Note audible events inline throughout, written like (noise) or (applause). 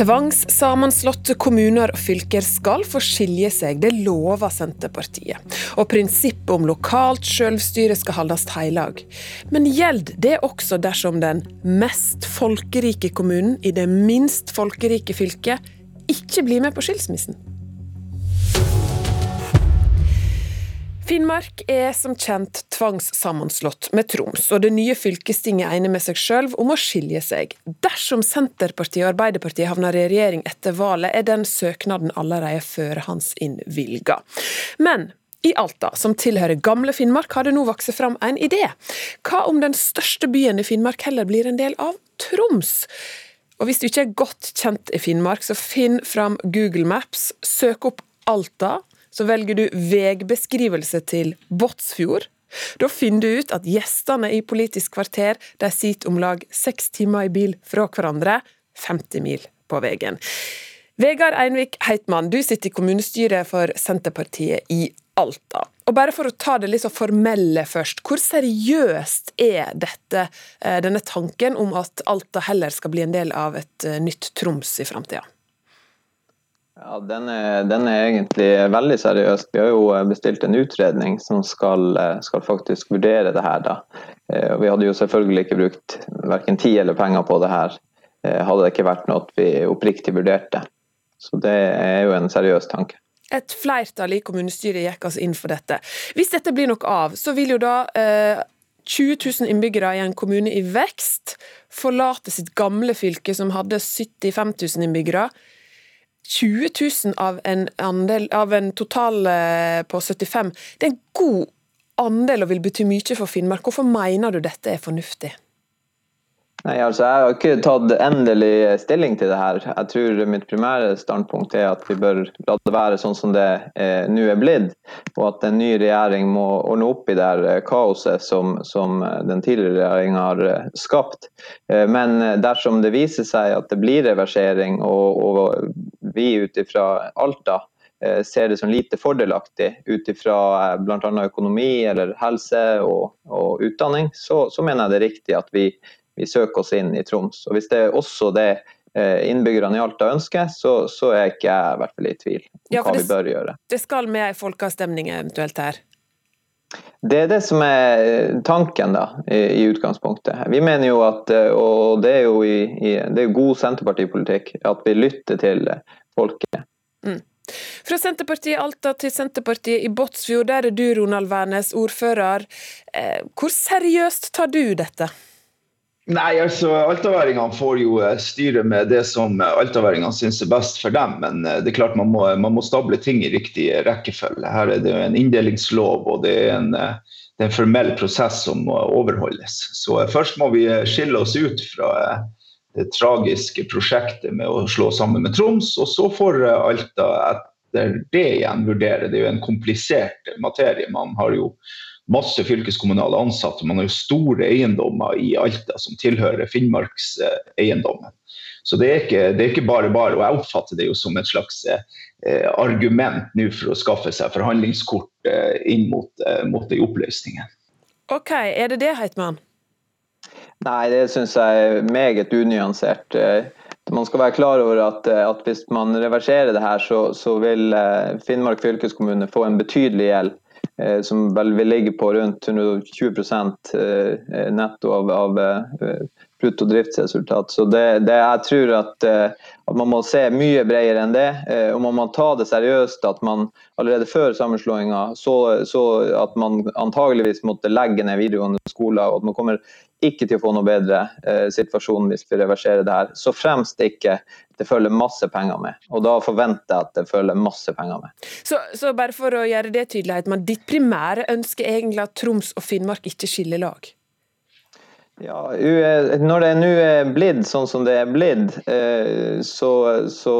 Tvangssammenslåtte kommuner og fylker skal få skilje seg, det lover Senterpartiet. Og prinsippet om lokalt selvstyre skal holdes heilag. Men gjelder det også dersom den mest folkerike kommunen i det minst folkerike fylket ikke blir med på skilsmissen? Finnmark er som kjent tvangssammenslått med Troms, og det nye fylkestinget er enig med seg selv om å skilje seg. Dersom Senterpartiet og Arbeiderpartiet havner i regjering etter valget, er den søknaden allerede førehandsinnvilga. Men i Alta, som tilhører gamle Finnmark, har det nå vokst fram en idé. Hva om den største byen i Finnmark heller blir en del av Troms? Og Hvis du ikke er godt kjent i Finnmark, så finn fram Google Maps, søk opp Alta, så velger du veibeskrivelse til Båtsfjord. Da finner du ut at gjestene i Politisk kvarter de sitter om lag seks timer i bil fra hverandre, 50 mil på veien. Vegard Einvik Heitmann, du sitter i kommunestyret for Senterpartiet i Alta. Og bare for å ta det litt så formelle først, hvor seriøst er dette, eh, denne tanken om at Alta heller skal bli en del av et eh, nytt Troms i framtida? Ja, den er, den er, egentlig veldig seriøs. Vi har jo eh, bestilt en utredning som skal, eh, skal faktisk vurdere det her. Da. Eh, vi hadde jo selvfølgelig ikke brukt verken tid eller penger på det her hadde det ikke vært noe vi oppriktig vurderte. Så det er jo en seriøs tanke. Et flertall i kommunestyret gikk altså inn for dette. Hvis dette blir noe av, så vil jo da eh, 20 000 innbyggere i en kommune i vekst forlate sitt gamle fylke, som hadde 75 000 innbyggere 20 000 av en, andel, av en total eh, på 75, det er en god andel og vil bety mye for Finnmark. Hvorfor mener du dette er fornuftig? Nei, altså Jeg har ikke tatt endelig stilling til det her. Jeg tror mitt primære standpunkt er at vi bør la det være sånn som det eh, nå er blitt, og at en ny regjering må ordne opp i det her eh, kaoset som, som eh, den tidligere regjeringa har skapt. Eh, men dersom det viser seg at det blir reversering, og, og vi ut ifra Alta eh, ser det som lite fordelaktig ut ifra bl.a. økonomi eller helse og, og utdanning, så, så, mener jeg det er riktig at vi vi søker oss inn i Troms. Og Hvis det er også det eh, innbyggerne i Alta ønsker, så, så er ikke jeg i hvert fall i tvil om ja, hva det, vi bør gjøre. Det skal med ei folkeavstemning eventuelt her? Det er det som er eh, tanken da, i, i utgangspunktet. Vi mener jo at, eh, og det er jo i, i, det er god Senterpartipolitikk, at vi lytter til folket. Mm. Fra Senterpartiet i Alta til Senterpartiet i Båtsfjord, der er du Ronald Wærnes, ordfører. Hvor seriøst tar du dette? Nei, altså Altaværingene får jo eh, styre med det som eh, altaværingene syns er best for dem. Men eh, det er klart man må, man må, stable ting i riktig rekkefølge. Her er det jo en inndelingslov og det er en, det er en formell prosess som må overholdes. Så først må vi skille oss ut fra det tragiske prosjektet med å slå sammen med Troms. Og så får Alta etter det igjen vurdere. Det er jo en komplisert materie. Man har jo masse fylkeskommunale ansatte. Man har jo store eiendommer i Alta som tilhører Finnmarkseiendommen. Så det er, ikke, det er, ikke, bare bare. Og jeg oppfatter det jo som et slags eh, argument nå for å skaffe seg forhandlingskort eh, inn mot, eh, mot de oppløsningen. OK, er det det, Heitmann? Nei, det syns jeg er meget unyansert. Eh, man skal være klar over at, eh, at hvis man reverserer det her, så, så vil eh, Finnmark fylkeskommune få en betydelig gjeld som vel vil ligge på rundt 120 eh, netto av, av brutto driftsresultat. Så det, det, jeg tror at, at, man må se mye bredere enn det. Og man må ta det seriøst at man allerede før sammenslåinga så, så, at man antageligvis måtte legge ned videregående skoler, og at man kommer ikke til å få noe bedre eh, situasjon hvis vi reverserer det her. Så fremst ikke det følger masse penger med. Og da forventer jeg at det følger masse penger med. Så, så bare for å gjøre det tydelig, Heitmann. ditt primære ønske er egentlig at Troms og Finnmark ikke skiller lag? Ja, Når det nå er blitt sånn som det er blitt, eh, så, så,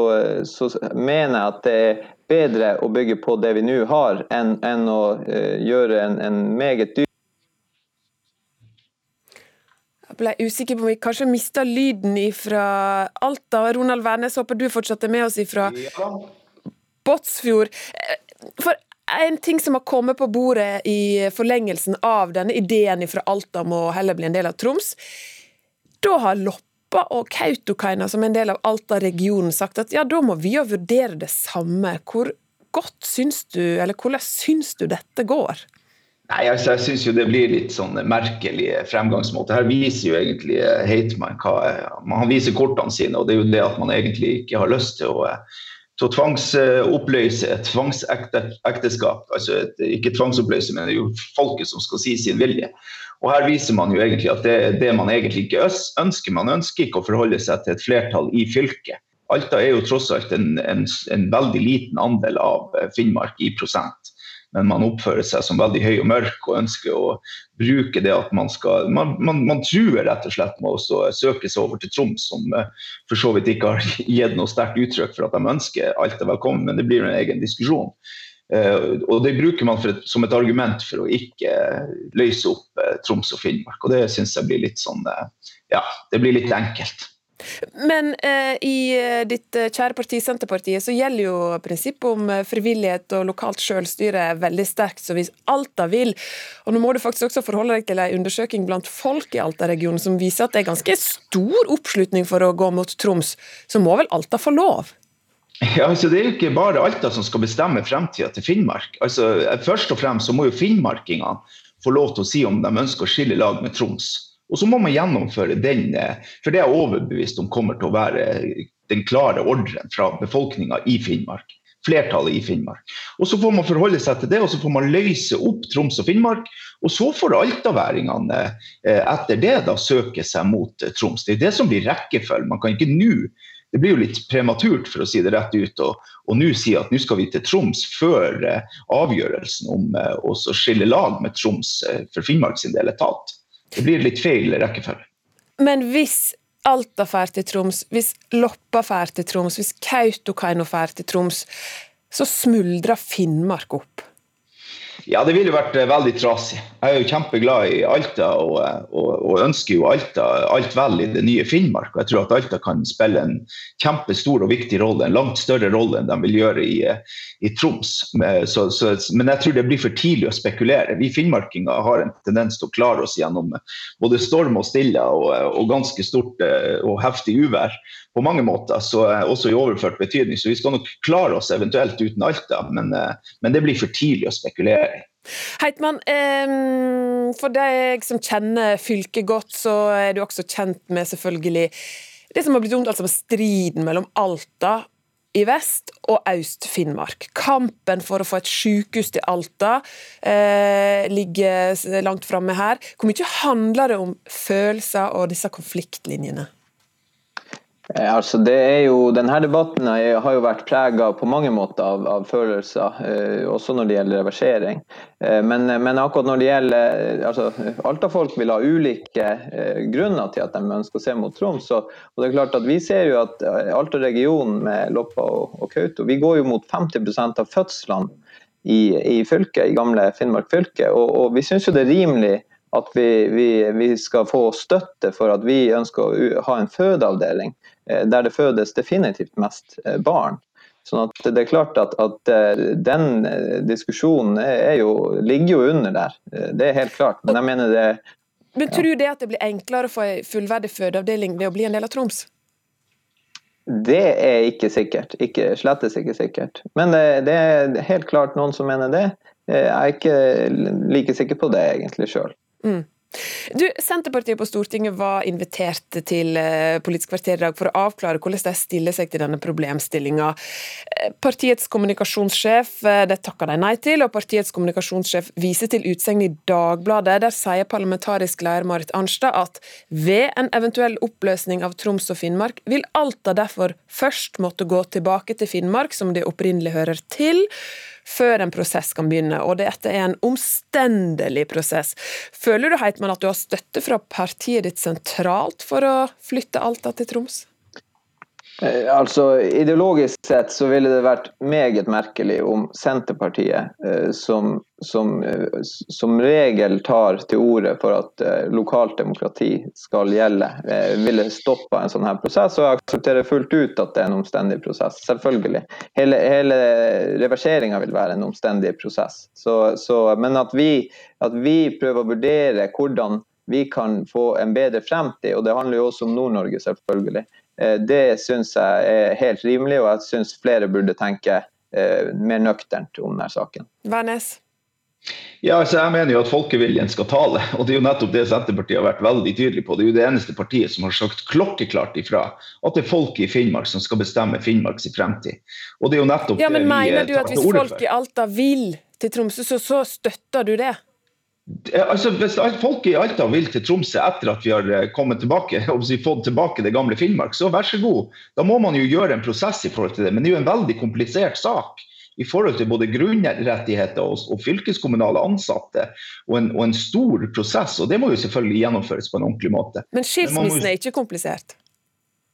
så, mener jeg at det er bedre å bygge på det vi nå har, enn, enn å eh, gjøre en, en meget dyr jeg ble usikker på om vi kanskje mista lyden fra Alta. Ronald Wærnes, håper du fortsatt er med oss fra ja. Båtsfjord. For en ting som har kommet på bordet i forlengelsen av denne ideen fra Alta om å heller bli en del av Troms, da har Loppa og Kautokeino, som en del av Alta-regionen, sagt at ja, da må vi jo vurdere det samme. Hvor godt syns du, eller hvordan syns du dette går? Nei, altså, Jeg syns det blir litt sånn merkelig fremgangsmåte. Her viser jo egentlig eh, Heitmann hva Han viser kortene sine, og det er jo det at man egentlig ikke har lyst til å eh, til å tvangsoppløse et tvangsekteskap. Altså et, ikke tvangsoppløse, men det er jo folket som skal si sin vilje. Og Her viser man jo egentlig at det er det man egentlig ikke ønsker. Man ønsker ikke å forholde seg til et flertall i fylket. Alta er jo tross alt en, en, en veldig liten andel av eh, Finnmark i prosent men man oppfører seg som veldig høy og mørk og ønsker å bruke det at man skal Man, man, man truer rett og slett med å søke seg over til Troms, som uh, for så vidt ikke har (laughs) gitt noe sterkt uttrykk for at de ønsker alt er velkommen, men det blir en egen diskusjon. Uh, og Det bruker man et, som et argument for å ikke løse opp Troms og Finnmark. og Det syns jeg blir litt sånn Ja, det blir litt enkelt. Men eh, i eh, ditt eh, kjære parti Senterpartiet så gjelder jo prinsippet om eh, frivillighet og lokalt selvstyre veldig sterkt. Så hvis Alta vil, og nå må du faktisk også forholde deg til en undersøking blant folk i Alta-regionen som viser at det er ganske stor oppslutning for å gå mot Troms, så må vel Alta få lov? Ja, altså Det er jo ikke bare Alta som skal bestemme fremtida til Finnmark. Altså, først og fremst så må jo finnmarkingene få lov til å si om de ønsker å skille lag med Troms. Og så må man gjennomføre den, eh, for det er jeg overbevist om kommer til å være den klare ordren fra befolkninga i Finnmark. Flertallet i Finnmark. Og Så får man forholde seg til det, og så får man løse opp Troms og Finnmark. Og så får altaværingene eh, etter det da søke seg mot eh, Troms. Det er det som blir rekkefølgen. Man kan ikke nå det blir jo litt prematurt for å si det rett ut, og nå si at nå skal vi til Troms før avgjørelsen om å skille lag med Troms for Finnmark sin del er tatt. Det blir litt feil rekkefølge. Men hvis Alta drar til Troms, hvis Loppa drar til Troms, hvis Kautokeino drar til Troms, så smuldrer Finnmark opp. Ja, det ville vært eh, veldig trasig. Jeg er jo kjempeglad i Alta og, eh, og, og, ønsker jo Alta alt vel i det nye Finnmark. Og jeg tror at Alta kan spille en kjempestor og viktig rolle, en langt større rolle enn de vil gjøre i, eh, i Troms. Så, så, men jeg tror det blir for tidlig å spekulere. Vi finnmarkinger har en tendens til å klare oss gjennom både storm og stille og, og ganske stort og heftig uvær på mange måter, så også i overført betydning. Så vi skal nok klare oss eventuelt uten Alta, men, men det blir for tidlig å spekulere. Heitmann, for deg som kjenner fylket godt, så er du også kjent med selvfølgelig det som har blitt omtalt som striden mellom Alta i vest og Øst-Finnmark. Kampen for å få et sykehus til Alta eh, ligger langt framme her. Hvor mye handler det om følelser og disse konfliktlinjene? Eh, altså det er jo, denne debatten har jo vært prega på mange måter av, av følelser, eh, også når det gjelder reversering. Eh, men, men, akkurat når det gjelder altså, Alta-folk vil ha ulike eh, grunner til at de ønsker å se mot Troms. Og, og det er klart at Vi ser jo at eh, Alta-regionen med Loppa og, og Kautokeino vi går jo mot 50% av fødslene i, i fylket, i gamle Finnmark fylke. Og, og vi syns jo det er rimelig at vi, vi, vi, skal få støtte for at vi ønsker å ha en fødeavdeling Eh, der det fødes definitivt mest eh, barn. Sånn at det er klart at, at eh, den diskusjonen jo, ligger jo under der. Det er helt klart. Men jeg mener det Men tror du det at det blir enklere å få en fullverdig fødeavdeling ved å bli en del av Troms? Det er ikke sikkert. Ikke, slettes ikke sikkert. Men det, det, er helt klart noen som mener det. Jeg er ikke like sikker på det egentlig sjøl. Mm. Du, Senterpartiet på Stortinget var invitert til eh, Politisk kvarter i dag for å avklare hvordan de stiller seg til denne problemstillinga. Eh, partiets kommunikasjonssjef eh, det takker de nei til, og partiets kommunikasjonssjef viser til utsegn i Dagbladet. Der sier parlamentarisk leder Marit Arnstad at ved en eventuell oppløsning av Troms og Finnmark vil Alta derfor først måtte gå tilbake til Finnmark, som det opprinnelig hører til før en prosess kan begynne, og dette er en omstendelig prosess. Føler du Heitmann, at du har støtte fra partiet ditt sentralt for å flytte Alta til Troms? Eh, altså, Ideologisk sett så ville det vært meget merkelig om Senterpartiet, eh, som, som, eh, som regel tar til orde for at lokalt demokrati skal gjelde, ville stoppa en sånn her prosess. Og jeg aksepterer fullt ut at det er en omstendig prosess. Selvfølgelig. Hele, hele reverseringa vil være en omstendig prosess. Så, så, men at vi, at vi prøver å vurdere hvordan vi kan få en bedre fremtid. Og det handler jo også om Nord-Norge, selvfølgelig. Eh, det syns jeg er helt rimelig, og jeg syns flere burde tenke eh, mer nøkternt om denne saken. Værnes? Ja, altså jeg mener jo at folkeviljen skal tale, og det er jo nettopp det Senterpartiet har vært veldig tydelig på. Det er jo det eneste partiet som har sagt klokkeklart ifra at det er folket i Finnmark som skal bestemme Finnmarks fremtid. Og det er jo nettopp ja, men det vi Mener du at hvis folk i Alta vil til Tromsø, så, så støtter du det? Altså, hvis folk i Alta vil til Tromsø etter at vi har eh, kommet tilbake, og fått tilbake det gamle Finnmark, så vær så god. Da må man jo gjøre en prosess i forhold til det. Men det er jo en veldig komplisert sak i forhold til både grunnrettigheter og, og fylkeskommunale ansatte, og en, og en stor prosess. Og det må jo selvfølgelig gjennomføres på en ordentlig måte. Men skilsmissen er ikke komplisert?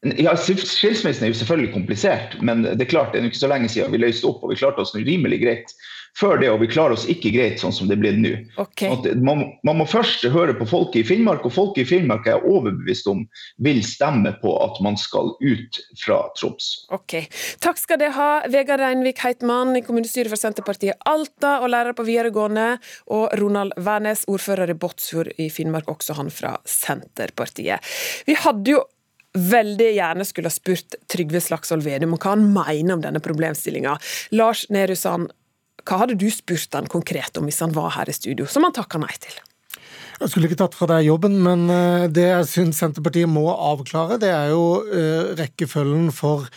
Ja, Skilsmissen er jo selvfølgelig komplisert, men det er klart det er ikke så lenge siden vi løste opp, og vi klarte oss rimelig greit før det, og vi klarer oss ikke greit sånn som det blir nå. Ok. Sånn Man, man må først høre på folket i Finnmark, og folket i Finnmark er jeg overbevist om vil stemme på at man skal ut fra Troms. Ok. Takk skal dere ha, Vegard Reinvik Heitmann i kommunestyret for Senterpartiet Alta og lærer på videregående, og Ronald Wærnes, ordfører i Båtsfjord i Finnmark, også han fra Senterpartiet. Vi hadde jo veldig gjerne skulle ha spurt Trygve Slagsvold Vedum om hva han mener om denne problemstillinga. Lars Nehru Sand, hva hadde du spurt han konkret om hvis han var her i studio, som han takka nei til? Jeg skulle ikke tatt fra deg jobben, men eh, det jeg syns Senterpartiet må avklare, det er jo eh, rekkefølgen for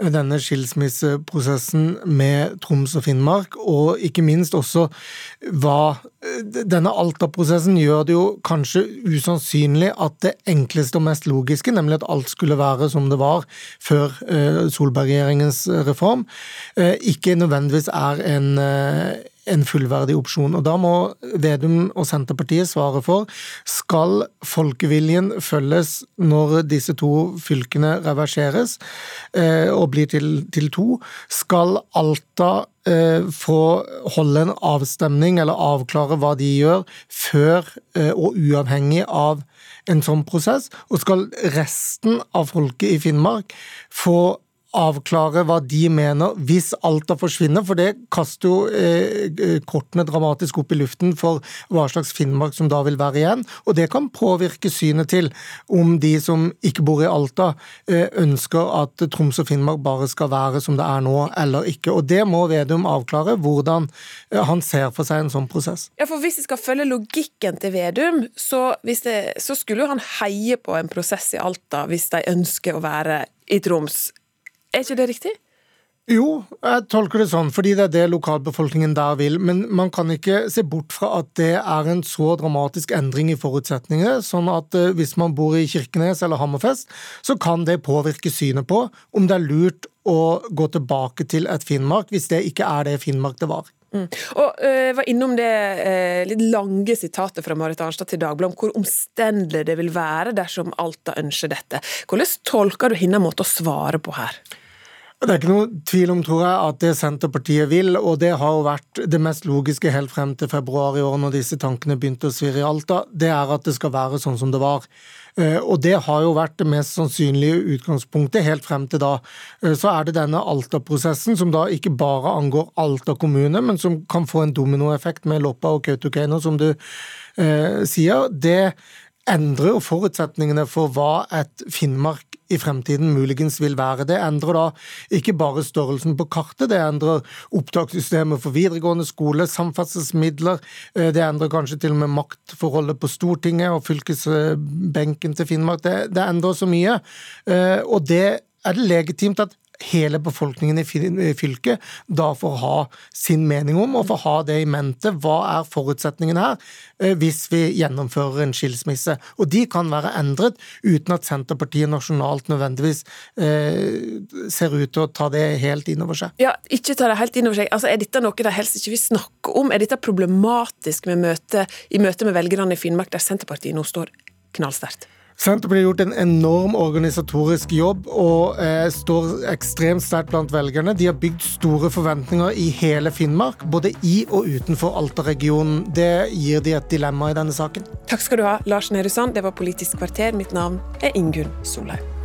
denne skilsmisseprosessen med Troms og Finnmark, og ikke minst også hva eh, Denne Alta-prosessen gjør det jo kanskje usannsynlig at det enkleste og mest logiske, nemlig at alt skulle være som det var før Solberg-regjeringens reform, ikke nødvendigvis er en en fullverdig opsjon. Og Da må Vedum og Senterpartiet svare for skal folkeviljen følges når disse to fylkene reverseres eh, og blir til, til to. Skal Alta eh, få holde en avstemning eller avklare hva de gjør, før eh, og uavhengig av en sånn prosess? Og skal resten av folket i Finnmark få avklare hva de mener hvis Alta forsvinner, for det kaster jo eh, kortene dramatisk opp i luften for hva slags Finnmark som da vil være igjen. Og det kan påvirke synet til om de som ikke bor i Alta, eh, ønsker at Troms og Finnmark bare skal være som det er nå, eller ikke. Og det må Vedum avklare, hvordan eh, han ser for seg en sånn prosess. Ja, for Hvis vi skal følge logikken til Vedum, så, det, så skulle jo han heie på en prosess i Alta hvis de ønsker å være i Troms. Er ikke det riktig? Jo, jeg tolker det sånn, fordi det er det lokalbefolkningen der vil. Men man kan ikke se bort fra at det er en så dramatisk endring i forutsetningene, sånn at eh, hvis man bor i Kirkenes eller Hammerfest, så kan det påvirke synet på om det er lurt å gå tilbake til et Finnmark, hvis det ikke er det Finnmark det var. Mm. Og Jeg var innom det øh, litt lange sitatet fra Marit Arnstad til Dagbladet om hvor omstendelig det vil være dersom Alta ønsker dette. Hvordan tolker du hennes måte å svare på her? Det er ikke noe tvil om, tror jeg, at det Senterpartiet vil, og det har jo vært det mest logiske helt frem til februar i år, når disse tankene begynte å svirre i Alta, det er at det skal være sånn som det var. Eh, Og det har jo vært det mest sannsynlige utgangspunktet helt frem til da. Eh, Så er det denne Alta-prosessen, som da ikke bare angår Alta kommune, men som kan få en dominoeffekt med Loppa og Kautokeino, som du eh, sier. Det endrer jo forutsetningene for hva et Finnmark i fremtiden muligens vil være. Det endrer da ikke bare størrelsen på kartet, det endrer opptakssystemet for videregående skole, samferdselsmidler, eh, det endrer kanskje til og med maktforholdet på Stortinget og fylkesbenken til Finnmark. Det, det endrer så mye, eh, og det er det legitimt at hele befolkningen i fylket da får ha sin mening om, og får ha det i mente. Hva er forutsetningen her, eh, hvis vi gjennomfører en skilsmisse? Og de kan være endret uten at Senterpartiet nasjonalt nødvendigvis eh, ser ut til å ta det helt inn over seg. Ja, ikke ta det helt inn over seg. Altså, er dette noe de helst ikke vil snakke om? Er dette problematisk møte, i møte med velgerne i Finnmark, der Senterpartiet nå står knallsterkt? Senterpartiet har gjort en enorm organisatorisk jobb og eh, står ekstremt sterkt blant velgerne. De har bygd store forventninger i hele Finnmark, både i og utenfor Alta-regionen. Det gir de et dilemma i denne saken. Takk skal du ha, Lars Nehru Sand. Det var Politisk kvarter. Mitt navn er Ingunn Solheim.